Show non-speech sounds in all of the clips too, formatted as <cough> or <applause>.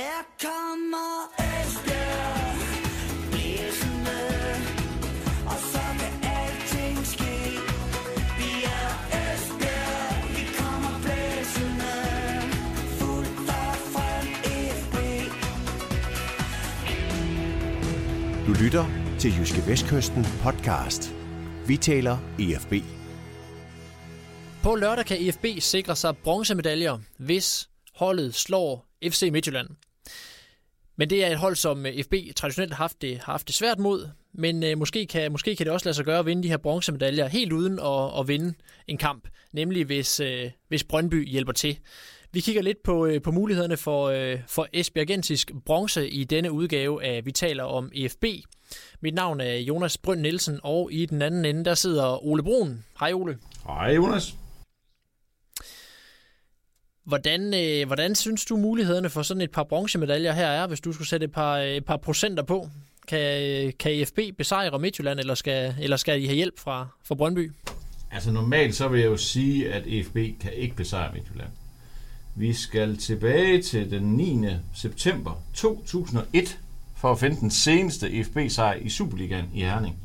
Her kommer Esbjerg blæsende, og så kan alting ske. Vi er Esbjerg, vi kommer blæsende, fuldt og frem FB. Du lytter til Jyske Vestkysten podcast. Vi taler EFB. På lørdag kan IFB sikre sig bronzemedaljer, hvis holdet slår FC Midtjylland. Men det er et hold, som øh, FB traditionelt har haft det, har haft det svært mod, men øh, måske, kan, måske kan det også lade sig gøre at vinde de her bronzemedaljer helt uden at, at vinde en kamp, nemlig hvis, øh, hvis Brøndby hjælper til. Vi kigger lidt på, øh, på mulighederne for, øh, for Esbjergensisk bronze i denne udgave af Vi taler om EFB. Mit navn er Jonas Brønd Nielsen, og i den anden ende der sidder Ole Brun. Hej Ole. Hej Jonas. Hvordan, øh, hvordan synes du mulighederne for sådan et par bronzemedaljer her er, hvis du skulle sætte et par, øh, et par procenter på? Kan, øh, kan IFB besejre Midtjylland, eller skal, eller skal I have hjælp fra, fra Brøndby? Altså normalt så vil jeg jo sige, at EFB kan ikke besejre Midtjylland. Vi skal tilbage til den 9. september 2001 for at finde den seneste EFB-sejr i Superligaen i Herning.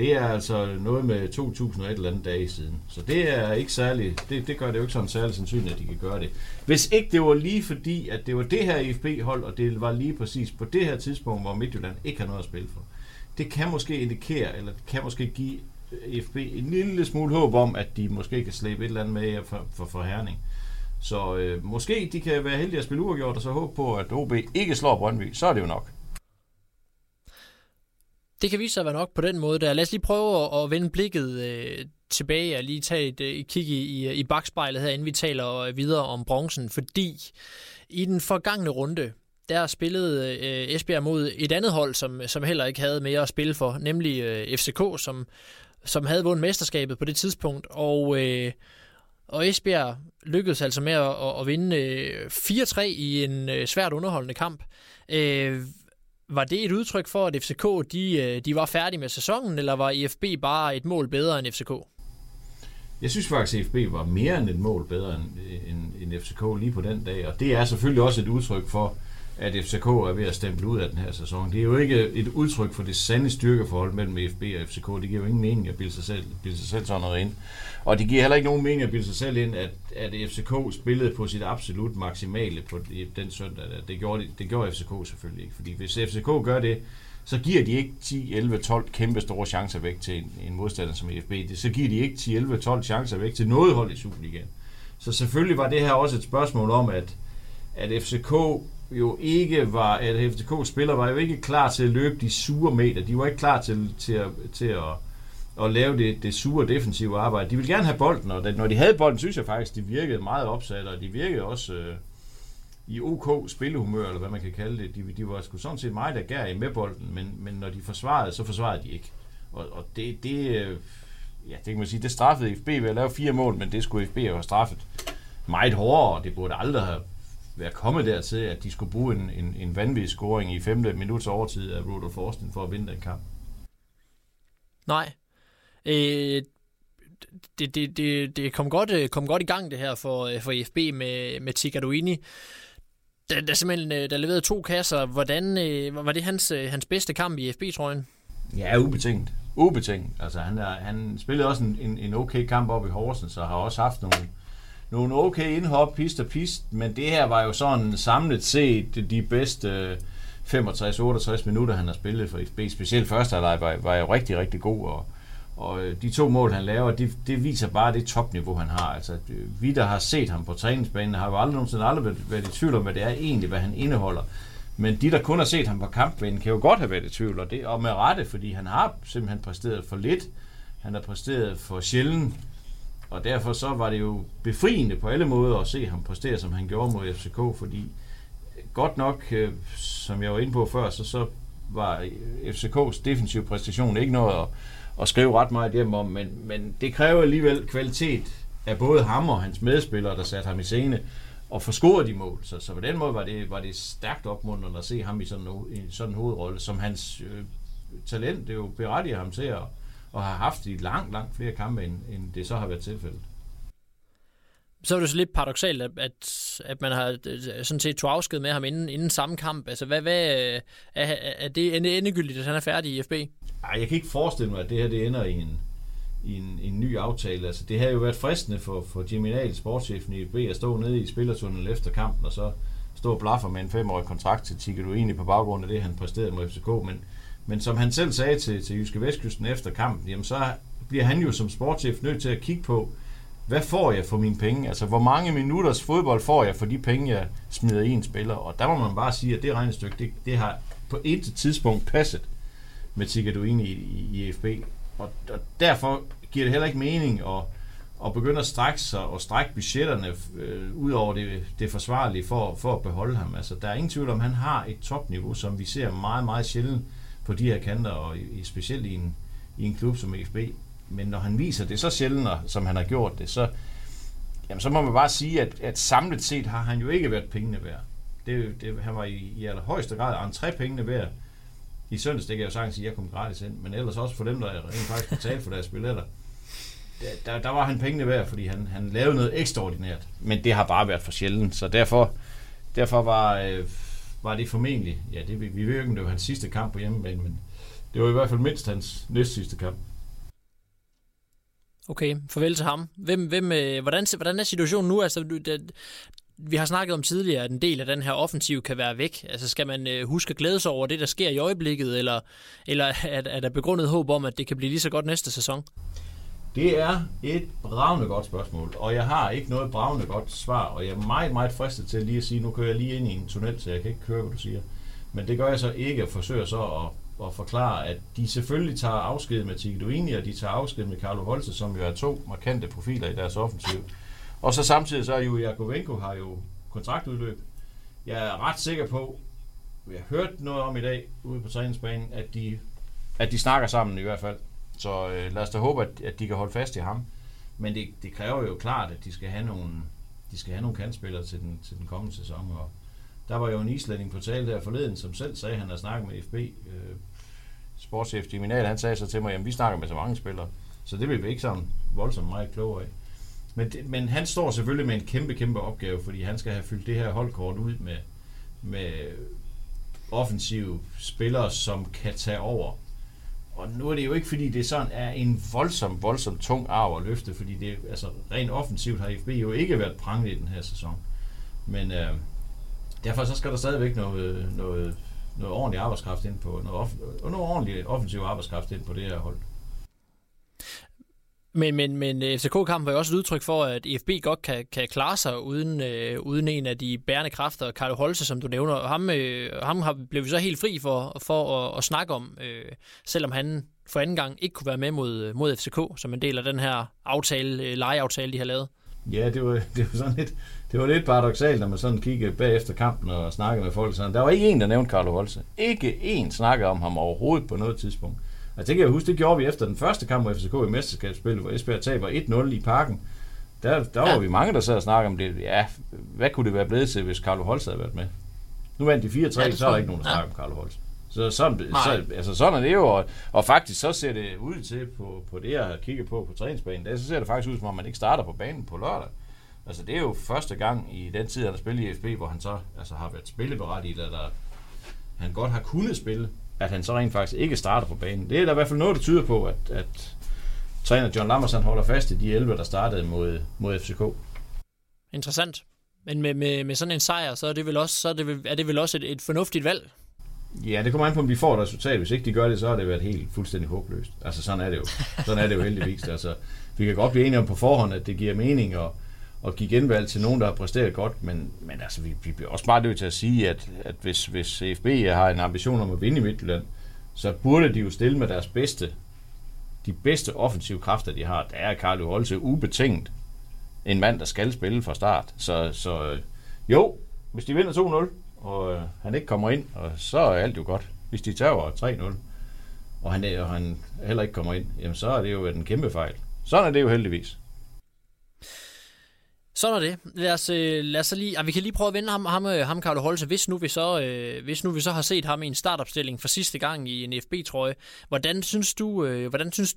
Det er altså noget med 2000 et eller andet dage siden. Så det er ikke særlig, det, det gør det jo ikke sådan særlig sandsynligt, at de kan gøre det. Hvis ikke det var lige fordi, at det var det her IFB-hold, og det var lige præcis på det her tidspunkt, hvor Midtjylland ikke har noget at spille for. Det kan måske indikere, eller det kan måske give IFB en lille smule håb om, at de måske kan slæbe et eller andet med for, for, for Herning. Så øh, måske de kan være heldige at spille uafgjort, og så håbe på, at OB ikke slår Brøndby. Så er det jo nok. Det kan vise sig at være nok på den måde der. Lad os lige prøve at, at vende blikket øh, tilbage og lige tage et, øh, et kig i, i, i bagspejlet her, inden vi taler øh, videre om bronzen, fordi i den forgangne runde, der spillede øh, Esbjerg mod et andet hold, som, som heller ikke havde mere at spille for, nemlig øh, FCK, som, som havde vundet mesterskabet på det tidspunkt, og, øh, og Esbjerg lykkedes altså med at, at vinde øh, 4-3 i en øh, svært underholdende kamp. Øh, var det et udtryk for, at FCK de, øh, de var færdige med sæsonen, eller var IFB bare et mål bedre end FCK? Jeg synes faktisk, at FB var mere end et mål bedre end, end, end FCK lige på den dag, og det er selvfølgelig også et udtryk for, at FCK er ved at stemple ud af den her sæson. Det er jo ikke et udtryk for det sande styrkeforhold mellem FB og FCK. Det giver jo ingen mening at bilde sig selv, bilde sig selv sådan noget ind. Og det giver heller ikke nogen mening at bilde sig selv ind, at, at FCK spillede på sit absolut maksimale på den søndag. Det gjorde, det gjorde FCK selvfølgelig ikke. Fordi hvis FCK gør det, så giver de ikke 10, 11, 12 kæmpe store chancer væk til en, en modstander som FB. Så giver de ikke 10, 11, 12 chancer væk til noget hold i Superligaen. Så selvfølgelig var det her også et spørgsmål om, at, at FCK jo ikke var, at FCK spiller var jo ikke klar til at løbe de sure meter. De var ikke klar til, til, at, til at, at lave det, det sure defensive arbejde. De ville gerne have bolden, og når de havde bolden, synes jeg faktisk, de virkede meget opsat, og de virkede også øh, i OK spillehumør, eller hvad man kan kalde det. De, de var sgu sådan set meget agerige med bolden, men, men når de forsvarede, så forsvarede de ikke. Og, og det, det, øh, ja, det kan man sige, det straffede FB ved at lave fire mål, men det skulle FB jo have straffet meget hårdere, og det burde aldrig have være kommet dertil, at de skulle bruge en, en, en vanvittig scoring i 5. minuts overtid af Rudolf Forsten for at vinde den kamp. Nej. Øh, det, det, det, det kom, godt, kom godt i gang det her for, for FB med, med Tigaduini. Der, der simpelthen der leverede to kasser. Hvordan var det hans, hans bedste kamp i FB-trøjen? Ja, ubetinget. Ubetinget. Altså, han, er, han spillede også en, en, en okay kamp op i Horsens, og har også haft nogle, nogle okay indhop, pist og pist, men det her var jo sådan samlet set de bedste øh, 65-68 minutter, han har spillet for FB. Specielt første halvleg var, var jo rigtig, rigtig god, og, og øh, de to mål, han laver, det, det viser bare det topniveau, han har. Altså, øh, vi, der har set ham på træningsbanen, har jo aldrig nogensinde aldrig været, været i tvivl om, hvad det er egentlig, hvad han indeholder. Men de, der kun har set ham på kampbanen, kan jo godt have været i tvivl, og, det, og med rette, fordi han har simpelthen præsteret for lidt. Han har præsteret for sjældent, og derfor så var det jo befriende på alle måder at se ham præstere, som han gjorde mod FCK, fordi godt nok, øh, som jeg var inde på før, så, så var FCK's defensive præstation ikke noget at, at skrive ret meget hjem om, men, men det kræver alligevel kvalitet af både ham og hans medspillere, der satte ham i scene, og få de mål. Så, så på den måde var det, var det stærkt opmuntrende at se ham i sådan, i sådan en hovedrolle, som hans øh, talent det jo berettiger ham til at, og har haft i langt, langt flere kampe, end, end det så har været tilfældet. så er det så lidt paradoxalt, at, at, man har øh, sådan set tog afsked med ham inden, inden samme kamp. Altså, hvad, hvad er, er det endegyldigt, at han er færdig i FB? Ej, jeg kan ikke forestille mig, at det her det ender i en, i en, en ny aftale. Altså, det har jo været fristende for, for Jimmy Nahl, sportschefen i FB, at stå nede i spillertunnelen efter kampen, og så stå og blaffer med en femårig kontrakt til Tigger egentlig på baggrund af det, han præsterede mod FCK. Men, men som han selv sagde til, til Jyske Vestkysten efter kampen, jamen så bliver han jo som sportschef nødt til at kigge på, hvad får jeg for mine penge? Altså, hvor mange minutters fodbold får jeg for de penge, jeg smider i en spiller? Og der må man bare sige, at det regnestykke, det, det har på et tidspunkt passet med Tigaduini i, i, i FB. Og, og derfor giver det heller ikke mening at, at begynde at strække sig og strække budgetterne øh, ud over det, det forsvarlige for, for at beholde ham. Altså, der er ingen tvivl om, at han har et topniveau, som vi ser meget, meget sjældent på de her kanter, og i, specielt i en, i en klub som FB. Men når han viser det så sjældent, som han har gjort det, så, jamen, så må man bare sige, at, at samlet set har han jo ikke været pengene værd. Det, det, han var i, i allerhøjeste grad entrépengene værd. I søndags, det kan jeg jo sagtens sige, at jeg kom gratis ind, men ellers også for dem, der rent faktisk betalte for deres billetter. Der, der, der var han pengene værd, fordi han, han lavede noget ekstraordinært. Men det har bare været for sjældent, så derfor, derfor var, øh, var det formentlig, ja, det, vi ved ikke, om det var hans sidste kamp på hjemmebane, men det var i hvert fald mindst hans næst sidste kamp. Okay, farvel til ham. Hvem, hvem, øh, hvordan, hvordan er situationen nu? Altså, det, vi har snakket om tidligere, at en del af den her offensiv kan være væk. Altså, skal man øh, huske at glæde sig over det, der sker i øjeblikket, eller, eller er, er der begrundet håb om, at det kan blive lige så godt næste sæson? Det er et bravende godt spørgsmål, og jeg har ikke noget bravende godt svar, og jeg er meget, meget fristet til lige at sige, nu kører jeg lige ind i en tunnel, så jeg kan ikke høre, hvad du siger. Men det gør jeg så ikke, og forsøger så at at forklare, at de selvfølgelig tager afsked med Tigduini, og de tager afsked med Carlo Holse, som jo er to markante profiler i deres offensiv. Og så samtidig så er jo Jakovenko har jo kontraktudløb. Jeg er ret sikker på, jeg har hørt noget om i dag ude på træningsbanen, at de, at de snakker sammen i hvert fald. Så øh, lad os da håbe, at, at de kan holde fast i ham. Men det, det kræver jo klart, at de skal have nogle, de skal have nogle kandspillere til den, til den kommende sæson. Og der var jo en islænding på tale der forleden, som selv sagde, at han har snakket med FB. Øh, sportschef Diminal, han sagde så til mig, at vi snakker med så mange spillere, så det vil vi ikke sådan voldsomt meget klogere af. Men, det, men han står selvfølgelig med en kæmpe, kæmpe opgave, fordi han skal have fyldt det her holdkort ud med, med offensive spillere, som kan tage over. Og nu er det jo ikke, fordi det sådan er en voldsom, voldsom tung arv at løfte, fordi det, altså, rent offensivt har FB jo ikke været prangende i den her sæson. Men øh, derfor så skal der stadigvæk noget, noget noget ordentlig arbejdskraft ind på, noget, off, noget ordentlig offensiv arbejdskraft ind på det her hold. Men, men, men øh, FCK-kampen var jo også et udtryk for, at EFB godt kan, kan klare sig uden, øh, uden en af de bærende kræfter, Carlo Holse, som du nævner. Ham, øh, ham har, blev vi så helt fri for, for at, at snakke om, øh, selvom han for anden gang ikke kunne være med mod, øh, mod FCK, som en del af den her aftale, øh, lejeaftale, de har lavet. Ja, det var, det var sådan lidt, det var lidt paradoxalt, når man sådan kiggede bagefter kampen og snakkede med folk. Sådan. Der var ikke en, der nævnte Carlo Holse. Ikke en snakkede om ham overhovedet på noget tidspunkt. Og det kan jeg huske, det gjorde vi efter den første kamp mod FCK i mesterskabsspillet, hvor Esbjerg taber 1-0 i parken. Der, der var ja. vi mange, der sad og snakkede om det. Ja, hvad kunne det være blevet til, hvis Carlo Holse havde været med? Nu vandt de 4-3, ja, så er der ikke nogen, der snakker ja. om Carlo Holse. Så sådan, så, altså sådan er det jo, og, og faktisk så ser det ud til på, på det, jeg har kigget på på træningsbanen, der, så ser det faktisk ud, som om man ikke starter på banen på lørdag. Altså det er jo første gang i den tid, han har spillet i FB, hvor han så altså, har været spilleberettiget, eller han godt har kunnet spille, at han så rent faktisk ikke starter på banen. Det er der i hvert fald noget, der tyder på, at, at træner John Lammers han holder fast i de 11, der startede mod, mod FCK. Interessant. Men med, med, med sådan en sejr, så er det vel også, så er det vel, er det vel også et, et fornuftigt valg? Ja, det kommer an på, om de får et resultat. Hvis ikke de gør det, så har det været helt fuldstændig håbløst. Altså sådan er det jo. Sådan er det jo heldigvis. Altså, vi kan godt blive enige om på forhånd, at det giver mening at, og give genvalg til nogen, der har præsteret godt, men, men altså, vi, vi bliver også bare nødt til at sige, at, at hvis, hvis FB har en ambition om at vinde i Midtjylland, så burde de jo stille med deres bedste, de bedste offensive kræfter, de har. Der er Carlo Holse ubetinget en mand, der skal spille fra start. Så, så øh, jo, hvis de vinder 2-0, og øh, han ikke kommer ind, og så er alt jo godt. Hvis de tager 3-0, og han, og han heller ikke kommer ind, jamen så er det jo en kæmpe fejl. Sådan er det jo heldigvis. Sådan er det. Lad os, øh, lad os så lige, vi kan lige prøve at vende ham, ham, øh, ham Carlo Holse, hvis nu, vi så, øh, hvis nu vi så har set ham i en startopstilling for sidste gang i en FB-trøje. Hvordan synes du, øh, hvordan synes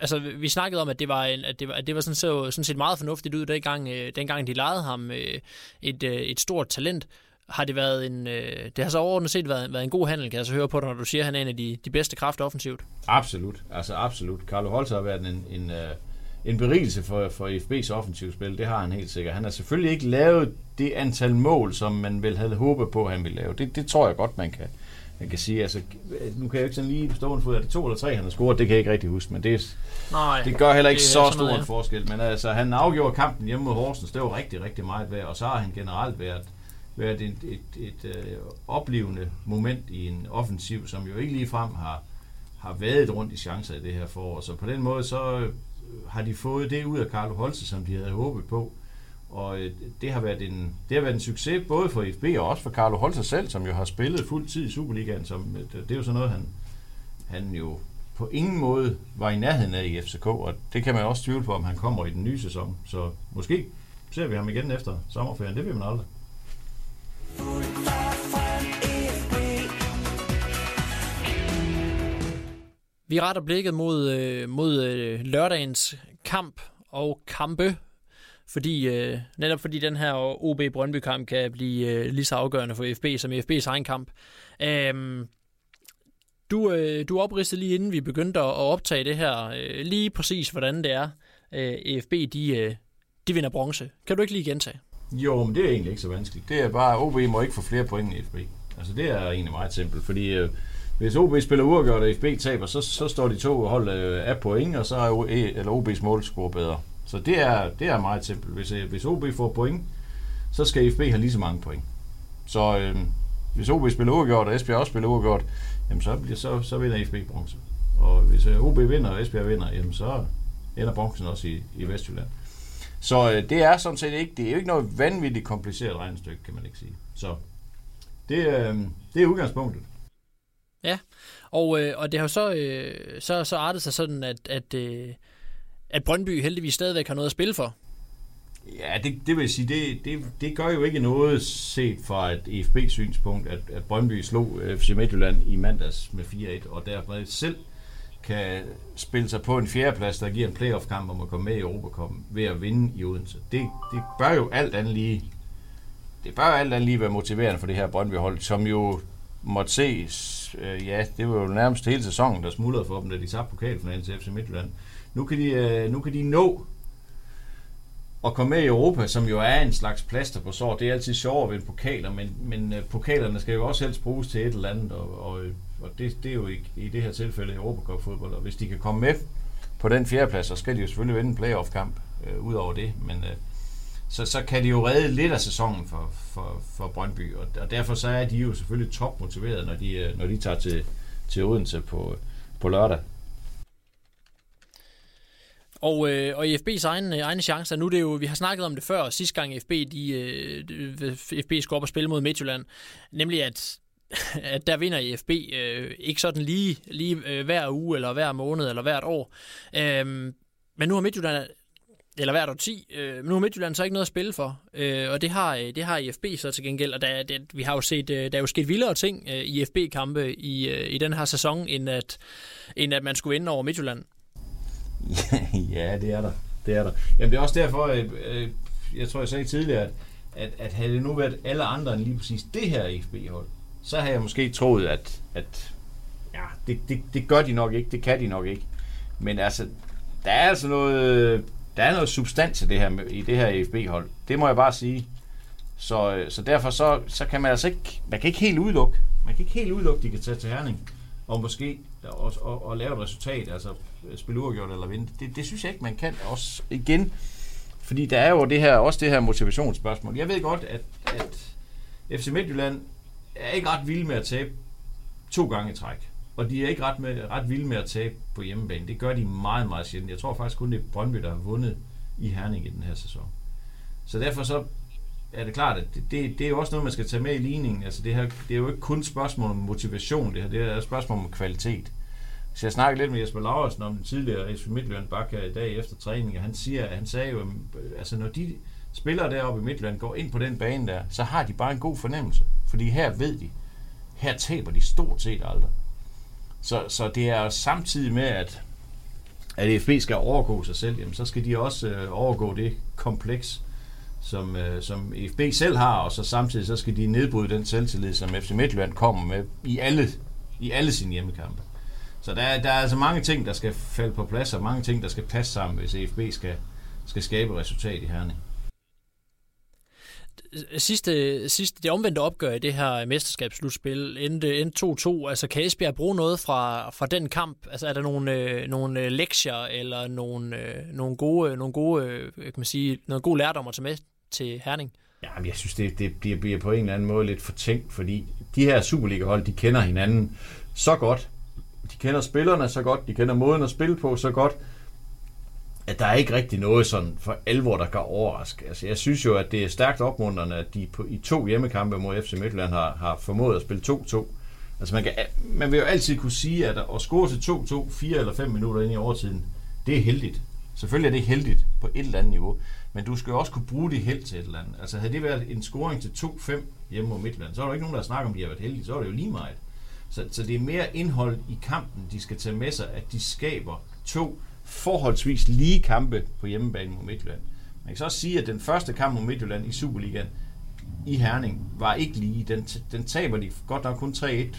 altså, vi snakkede om, at det var, en, at det var, at det var sådan, så, sådan set meget fornuftigt ud, dengang, øh, dengang de lejede ham øh, et, øh, et stort talent. Har det været en, øh, det har så overordnet set været, været en god handel, kan jeg så høre på dig, når du siger, at han er en af de, de bedste kræfter offensivt. Absolut, altså absolut. Carlo Holse har været en, en, øh, en berigelse for, for FB's offensivspil, det har han helt sikkert. Han har selvfølgelig ikke lavet det antal mål, som man vel havde håbet på, at han ville lave. Det, det tror jeg godt, man kan, man kan sige. Altså, nu kan jeg jo ikke sådan lige på stående fod, er det to eller tre, han har scoret, det kan jeg ikke rigtig huske, men det, Nej, det gør heller ikke så stor noget, en forskel. Men altså, han afgjorde kampen hjemme mod Horsens, det var rigtig, rigtig meget værd, og så har han generelt været, været et, et, et, et øh, oplevende moment i en offensiv, som jo ikke ligefrem har, har været rundt i chancer i det her forår. Så på den måde, så Øh, har de fået det ud af Carlo Holse, som de havde håbet på. Og øh, det har været en, det har været en succes både for FB og også for Carlo Holse selv, som jo har spillet fuld tid i Superligaen. Som, det, det er jo sådan noget, han, han jo på ingen måde var i nærheden af i FCK, og det kan man også tvivle på, om han kommer i den nye sæson. Så måske ser vi ham igen efter sommerferien, det ved man aldrig. Vi retter blikket mod, øh, mod øh, lørdagens kamp og kampe, fordi øh, netop fordi den her OB Brøndby kamp kan blive øh, lige så afgørende for FB som FB's egen kamp. Øhm, du, øh, du opridsede lige inden vi begyndte at optage det her, øh, lige præcis hvordan det er, øh, FB de, øh, de vinder bronze. Kan du ikke lige gentage? Jo, men det er egentlig ikke så vanskeligt. Det er bare, OB må ikke få flere point end FB. Altså det er egentlig meget simpelt, fordi øh, hvis OB spiller uafgjort og FB taber, så, så står de to hold øh, af point, og så er O- e- eller OB's målscore bedre. Så det er, det er meget simpelt. Hvis, øh, hvis OB får point, så skal FB have lige så mange point. Så øh, hvis OB spiller uafgjort, og Esbjerg også spiller uafgjort, jamen så, bliver, så, så vinder FB bronze. Og hvis øh, OB vinder, og Esbjerg vinder, jamen så ender bronzen også i, i Vestjylland. Så øh, det er sådan set ikke, det er jo ikke noget vanvittigt kompliceret regnestykke, kan man ikke sige. Så det, øh, det er udgangspunktet. Ja, Og, øh, og det har jo så, øh, så, så artet sig sådan, at, at, øh, at Brøndby heldigvis stadigvæk har noget at spille for. Ja, det, det vil sige, det, det, det gør jo ikke noget set fra et EFB-synspunkt, at, at Brøndby slog øh, FC Midtjylland i mandags med 4-1, og dermed selv kan spille sig på en fjerdeplads, der giver en playoff-kamp om at komme med i Europacupen ved at vinde i Odense. Det, det bør jo alt andet lige det bør alt andet lige være motiverende for det her Brøndby-hold, som jo måtte ses, øh, ja, det var jo nærmest hele sæsonen, der smuldrede for dem, da de tabte pokalfinalen til FC Midtjylland. Nu kan de, øh, nu kan de nå at komme med i Europa, som jo er en slags plaster på sår. Det er altid sjovt ved pokaler, men, men øh, pokalerne skal jo også helst bruges til et eller andet, og, og, øh, og det, det er jo i, i det her tilfælde Europacup fodbold, og hvis de kan komme med på den fjerdeplads, så skal de jo selvfølgelig vinde en playoff-kamp øh, ud over det, men øh, så, så kan de jo redde lidt af sæsonen for, for, for Brøndby, og, og derfor så er de jo selvfølgelig topmotiverede, når de, øh, når de tager til, til Odense på, på lørdag. Og, øh, og i FB's egne, øh, egne chancer, nu er det jo, vi har snakket om det før, sidste gang FB, de, øh, de- FB skulle op og spille mod Midtjylland, nemlig at, at der vinder IFB øh, ikke sådan lige, lige øh, hver uge, eller hver måned, eller hvert år. Øh, men nu har Midtjylland, eller hvert år 10, øh, men nu har Midtjylland så ikke noget at spille for, øh, og det har, øh, det har IFB så til gengæld, og der, det, vi har jo set, øh, der er jo sket vildere ting øh, i IFB-kampe i, øh, i den her sæson, end at, end at man skulle vinde over Midtjylland. <laughs> ja, det er der. Det er der. Jamen det er også derfor, øh, øh, jeg tror jeg sagde tidligere, at, at, at havde det nu været alle andre end lige præcis det her IFB-hold, så havde jeg måske troet, at, at ja, det, det, det gør de nok ikke, det kan de nok ikke. Men altså, der er altså noget, der er noget substans i det her, i det her EFB-hold. Det må jeg bare sige. Så, øh, så derfor så, så kan man altså ikke, man kan ikke helt udelukke, man kan ikke helt udelukke, de kan tage til Herning og måske også og, og lave et resultat, altså spille uafgjort eller vinde. Det, det synes jeg ikke, man kan også igen. Fordi der er jo det her, også det her motivationsspørgsmål. Jeg ved godt, at, at FC Midtjylland er ikke ret vild med at tabe to gange i træk. Og de er ikke ret, med, ret vilde med at tabe på hjemmebane. Det gør de meget, meget sjældent. Jeg tror faktisk kun, det er Brøndby, der har vundet i Herning i den her sæson. Så derfor så er det klart, at det, det, det er jo også noget, man skal tage med i ligningen. Altså det, her, det er jo ikke kun et spørgsmål om motivation, det her. Det er et spørgsmål om kvalitet. Så jeg snakkede lidt med Jesper Laursen om den tidligere SV Midtjylland Bakker i dag efter træning, og han, siger, han sagde jo, øh, altså når de spillere deroppe i Midtjylland går ind på den bane der, så har de bare en god fornemmelse. Fordi her ved de, her taber de stort set aldrig. Så, så det er samtidig med, at, at FB skal overgå sig selv, jamen, så skal de også øh, overgå det kompleks, som, øh, som FB selv har, og så samtidig så skal de nedbryde den selvtillid, som FC Midtjylland kommer med i alle, i alle sine hjemmekampe. Så der, er- der er altså mange ting, der skal falde på plads, og mange ting, der skal passe sammen, hvis FB skal, skal skabe resultat i Herning. Øh, sidste, sidste, det omvendte opgør i det her mesterskabsslutspil endte, endte 2-2. Altså, kan Esbjerg bruge noget fra, fra den kamp? Altså, er der nogle, øh, nogle øh, lektier eller nogle, øh, nogle gode, nogle gode øh, kan man sige, noget god lærdom at tage med til Herning? Ja, men jeg synes, det, det bliver, bliver på en eller anden måde lidt fortænkt, fordi de her Superliga-hold, de kender hinanden så godt. De kender spillerne så godt, de kender måden at spille på så godt, at der er ikke rigtig noget sådan for alvor, der kan overraske. Altså, jeg synes jo, at det er stærkt opmuntrende, at de på, i to hjemmekampe mod FC Midtjylland har, har formået at spille 2-2. Altså, man, kan, man vil jo altid kunne sige, at at score til 2-2, 4 eller 5 minutter ind i overtiden, det er heldigt. Selvfølgelig er det heldigt på et eller andet niveau, men du skal jo også kunne bruge det held til et eller andet. Altså, havde det været en scoring til 2-5 hjemme mod Midtjylland, så er der jo ikke nogen, der snakker om, at de har været heldige, så er det jo lige meget. Så, så det er mere indhold i kampen, de skal tage med sig, at de skaber to forholdsvis lige kampe på hjemmebane mod Midtjylland. Man kan så også sige, at den første kamp mod Midtjylland i Superligaen i Herning var ikke lige. Den, den taber de godt nok kun 3-1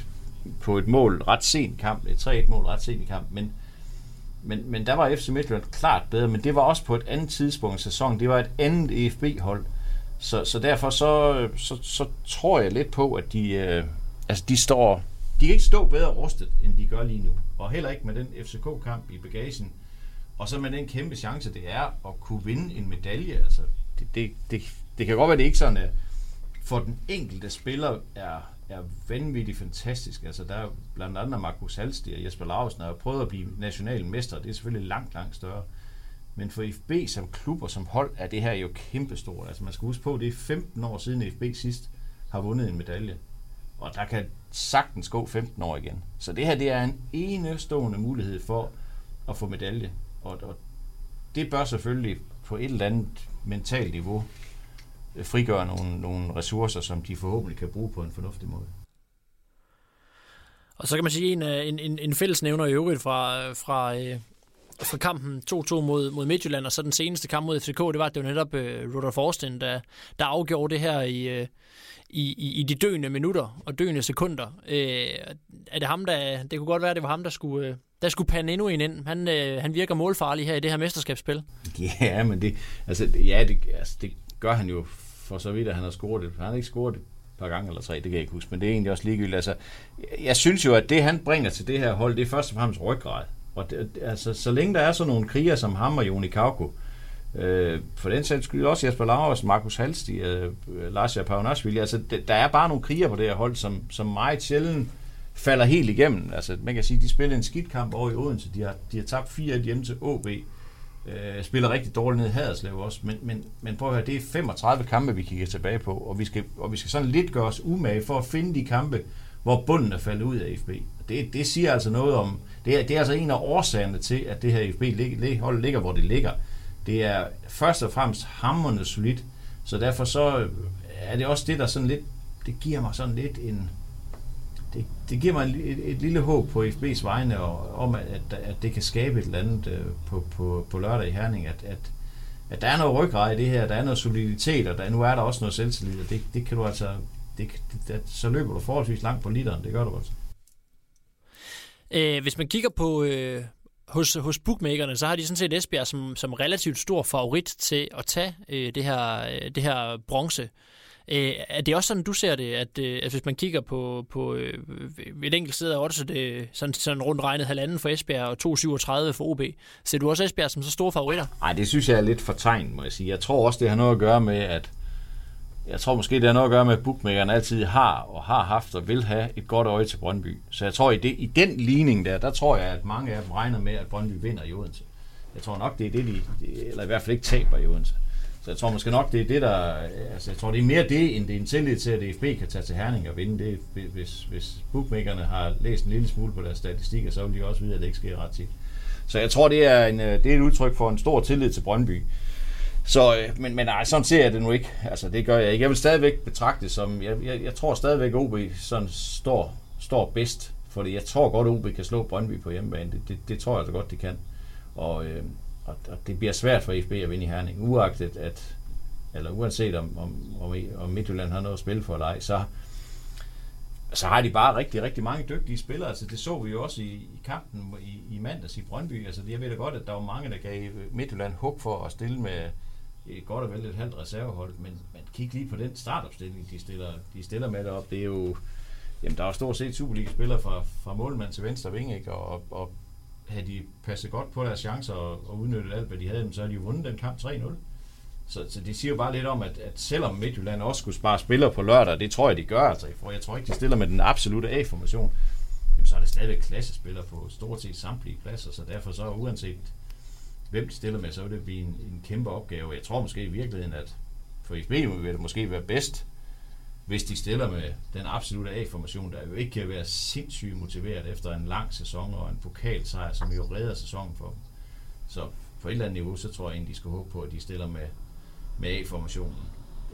på et mål ret sent i kamp. Et 3-1 mål ret sent i kamp, men men, men der var FC Midtjylland klart bedre, men det var også på et andet tidspunkt i sæsonen. Det var et andet EFB-hold. Så, så derfor så, så, så tror jeg lidt på, at de, øh, altså de står... De kan ikke stå bedre rustet, end de gør lige nu. Og heller ikke med den FCK-kamp i bagagen. Og så med den kæmpe chance, det er at kunne vinde en medalje. Altså, det, det, det, det kan godt være, at det ikke sådan er, for den enkelte spiller er, er vanvittigt fantastisk. Altså, der er blandt andet Markus Halsti og Jesper Larsen, der har prøvet at blive national mester. Det er selvfølgelig langt, langt større. Men for FB som klub og som hold er det her jo kæmpestort. Altså, man skal huske på, at det er 15 år siden FB sidst har vundet en medalje. Og der kan sagtens gå 15 år igen. Så det her det er en enestående mulighed for at få medalje. Og, og det bør selvfølgelig på et eller andet mentalt niveau øh, frigøre nogle, nogle ressourcer, som de forhåbentlig kan bruge på en fornuftig måde. Og så kan man sige, en, øh, en, en, en fællesnævner i øvrigt fra, øh, fra, øh, fra kampen 2-2 mod, mod Midtjylland, og så den seneste kamp mod FCK, det var, at det var netop uh, Rudolf Forsten, der, der afgjorde det her i, i, i, i de døende minutter og døende sekunder. Uh, er det ham, der... Det kunne godt være, at det var ham, der skulle, uh, der skulle pande endnu en ind. Han, øh, han virker målfarlig her i det her mesterskabsspil. <laughs> Ja, men det, altså, ja, det, altså, det gør han jo for så vidt, at han har scoret det. Han har ikke scoret det et par gange eller tre, det kan jeg ikke huske, men det er egentlig også ligegyldigt. Altså, jeg synes jo, at det han bringer til det her hold, det er først og fremmest ryggrad. Og det, altså, så længe der er sådan nogle kriger som ham og Joni Kauko, øh, for den sags skyld også Jesper Lauers, Markus Halsti, øh, Lars Paunashvili, altså det, der er bare nogle kriger på det her hold, som, som meget sjældent falder helt igennem. Altså man kan sige, de spiller en skidt kamp over i Odense, de har, de har tabt 4-1 hjemme til AB. øh, spiller rigtig dårligt ned i Haderslev også, men, men, men prøv at høre, det er 35 kampe, vi kigger tilbage på, og vi skal, og vi skal sådan lidt gøre os umage for at finde de kampe, hvor bunden er faldet ud af FB. Det, det siger altså noget om, det er, det er altså en af årsagerne til, at det her FB lig, hold ligger, hvor det ligger. Det er først og fremmest hammerne solidt, så derfor så er det også det, der sådan lidt, det giver mig sådan lidt en, det, det giver mig et, et lille håb på FB's vegne, og, om at, at, at det kan skabe et eller andet øh, på, på, på lørdag i Herning, at, at, at der er noget ryggrad i det her, der er noget soliditet, og der, nu er der også noget selvtillid, og det, det kan du altså, det, det, så løber du forholdsvis langt på literen, det gør du altså. Øh, hvis man kigger på øh, hos, hos bookmakerne, så har de sådan set Esbjerg som, som relativt stor favorit til at tage øh, det her, øh, det her bronze. Øh, Øh, er det også sådan, du ser det, at, øh, at hvis man kigger på, på øh, et enkelt sted af også det sådan, sådan rundt regnet halvanden for Esbjerg og 2,37 for OB, ser du også Esbjerg som så store favoritter? Nej, det synes jeg er lidt for tegn, må jeg sige. Jeg tror også, det har noget at gøre med, at jeg tror måske, det har noget at gøre med, at bookmakerne altid har og har haft og vil have et godt øje til Brøndby. Så jeg tror, i, det, i den ligning der, der tror jeg, at mange af dem regner med, at Brøndby vinder i Odense. Jeg tror nok, det er det, de, eller i hvert fald ikke taber i Odense. Så jeg tror måske nok, det er det, der... Altså, jeg tror, det er mere det, end det er en tillid til, at DFB kan tage til Herning og vinde. Det, hvis, hvis bookmakerne har læst en lille smule på deres statistikker, så vil de også vide, at det ikke sker ret tit. Så jeg tror, det er, en, øh, det er et udtryk for en stor tillid til Brøndby. Så, øh, men, men nej, sådan ser jeg det nu ikke. Altså, det gør jeg ikke. Jeg vil stadigvæk betragte det som... Jeg, jeg, jeg tror stadigvæk, OB sådan står, står bedst. Fordi jeg tror godt, OB kan slå Brøndby på hjemmebane. Det, det, det tror jeg så godt, de kan. Og, øh, og, og det bliver svært for FB at vinde i Herning, uagtet at, eller uanset om, om, om, om Midtjylland har noget at spille for eller ej, så, så har de bare rigtig, rigtig mange dygtige spillere. Altså, det så vi jo også i, i kampen i, i mandags i Brøndby. Altså, jeg ved da godt, at der var mange, der gav Midtjylland hug for at stille med et godt og vel et halvt reservehold, men, men kig lige på den startopstilling, de stiller, de stiller med derop. Det er jo, jamen, der er jo stort set Superliga-spillere fra, fra målmand til venstre ving, ikke? Og, og havde de passet godt på deres chancer og, og udnyttet alt, hvad de havde, så havde de vundet den kamp 3-0. Så, så det siger jo bare lidt om, at, at selvom Midtjylland også skulle spare spillere på lørdag, det tror jeg, de gør, altså, for jeg tror ikke, de stiller med den absolute A-formation, jamen, så er det stadigvæk klassespillere på stort set samtlige pladser, så derfor så uanset hvem de stiller med, så vil det blive en, en kæmpe opgave. Jeg tror måske i virkeligheden, at for FB vil det måske være bedst, hvis de stiller med den absolute A-formation, der jo ikke kan være sindssygt motiveret efter en lang sæson og en pokalsejr, som jo redder sæsonen for dem. Så på et eller andet niveau, så tror jeg egentlig, de skal håbe på, at de stiller med, med A-formationen.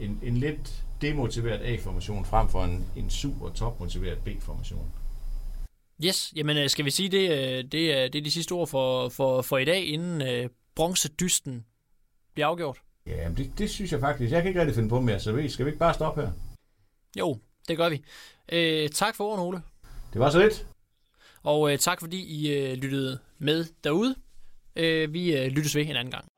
En, en lidt demotiveret A-formation frem for en, en super topmotiveret B-formation. Yes, jamen øh, skal vi sige, det, øh, det, er, det er de sidste ord for, for, for i dag, inden øh, bronzedysten bliver afgjort? Ja, det, det synes jeg faktisk. Jeg kan ikke rigtig finde på mere, så skal vi ikke bare stoppe her? Jo, det gør vi. Øh, tak for ordene, Ole. Det var så lidt. Og øh, tak fordi I øh, lyttede med derude. Øh, vi øh, lyttes ved en anden gang.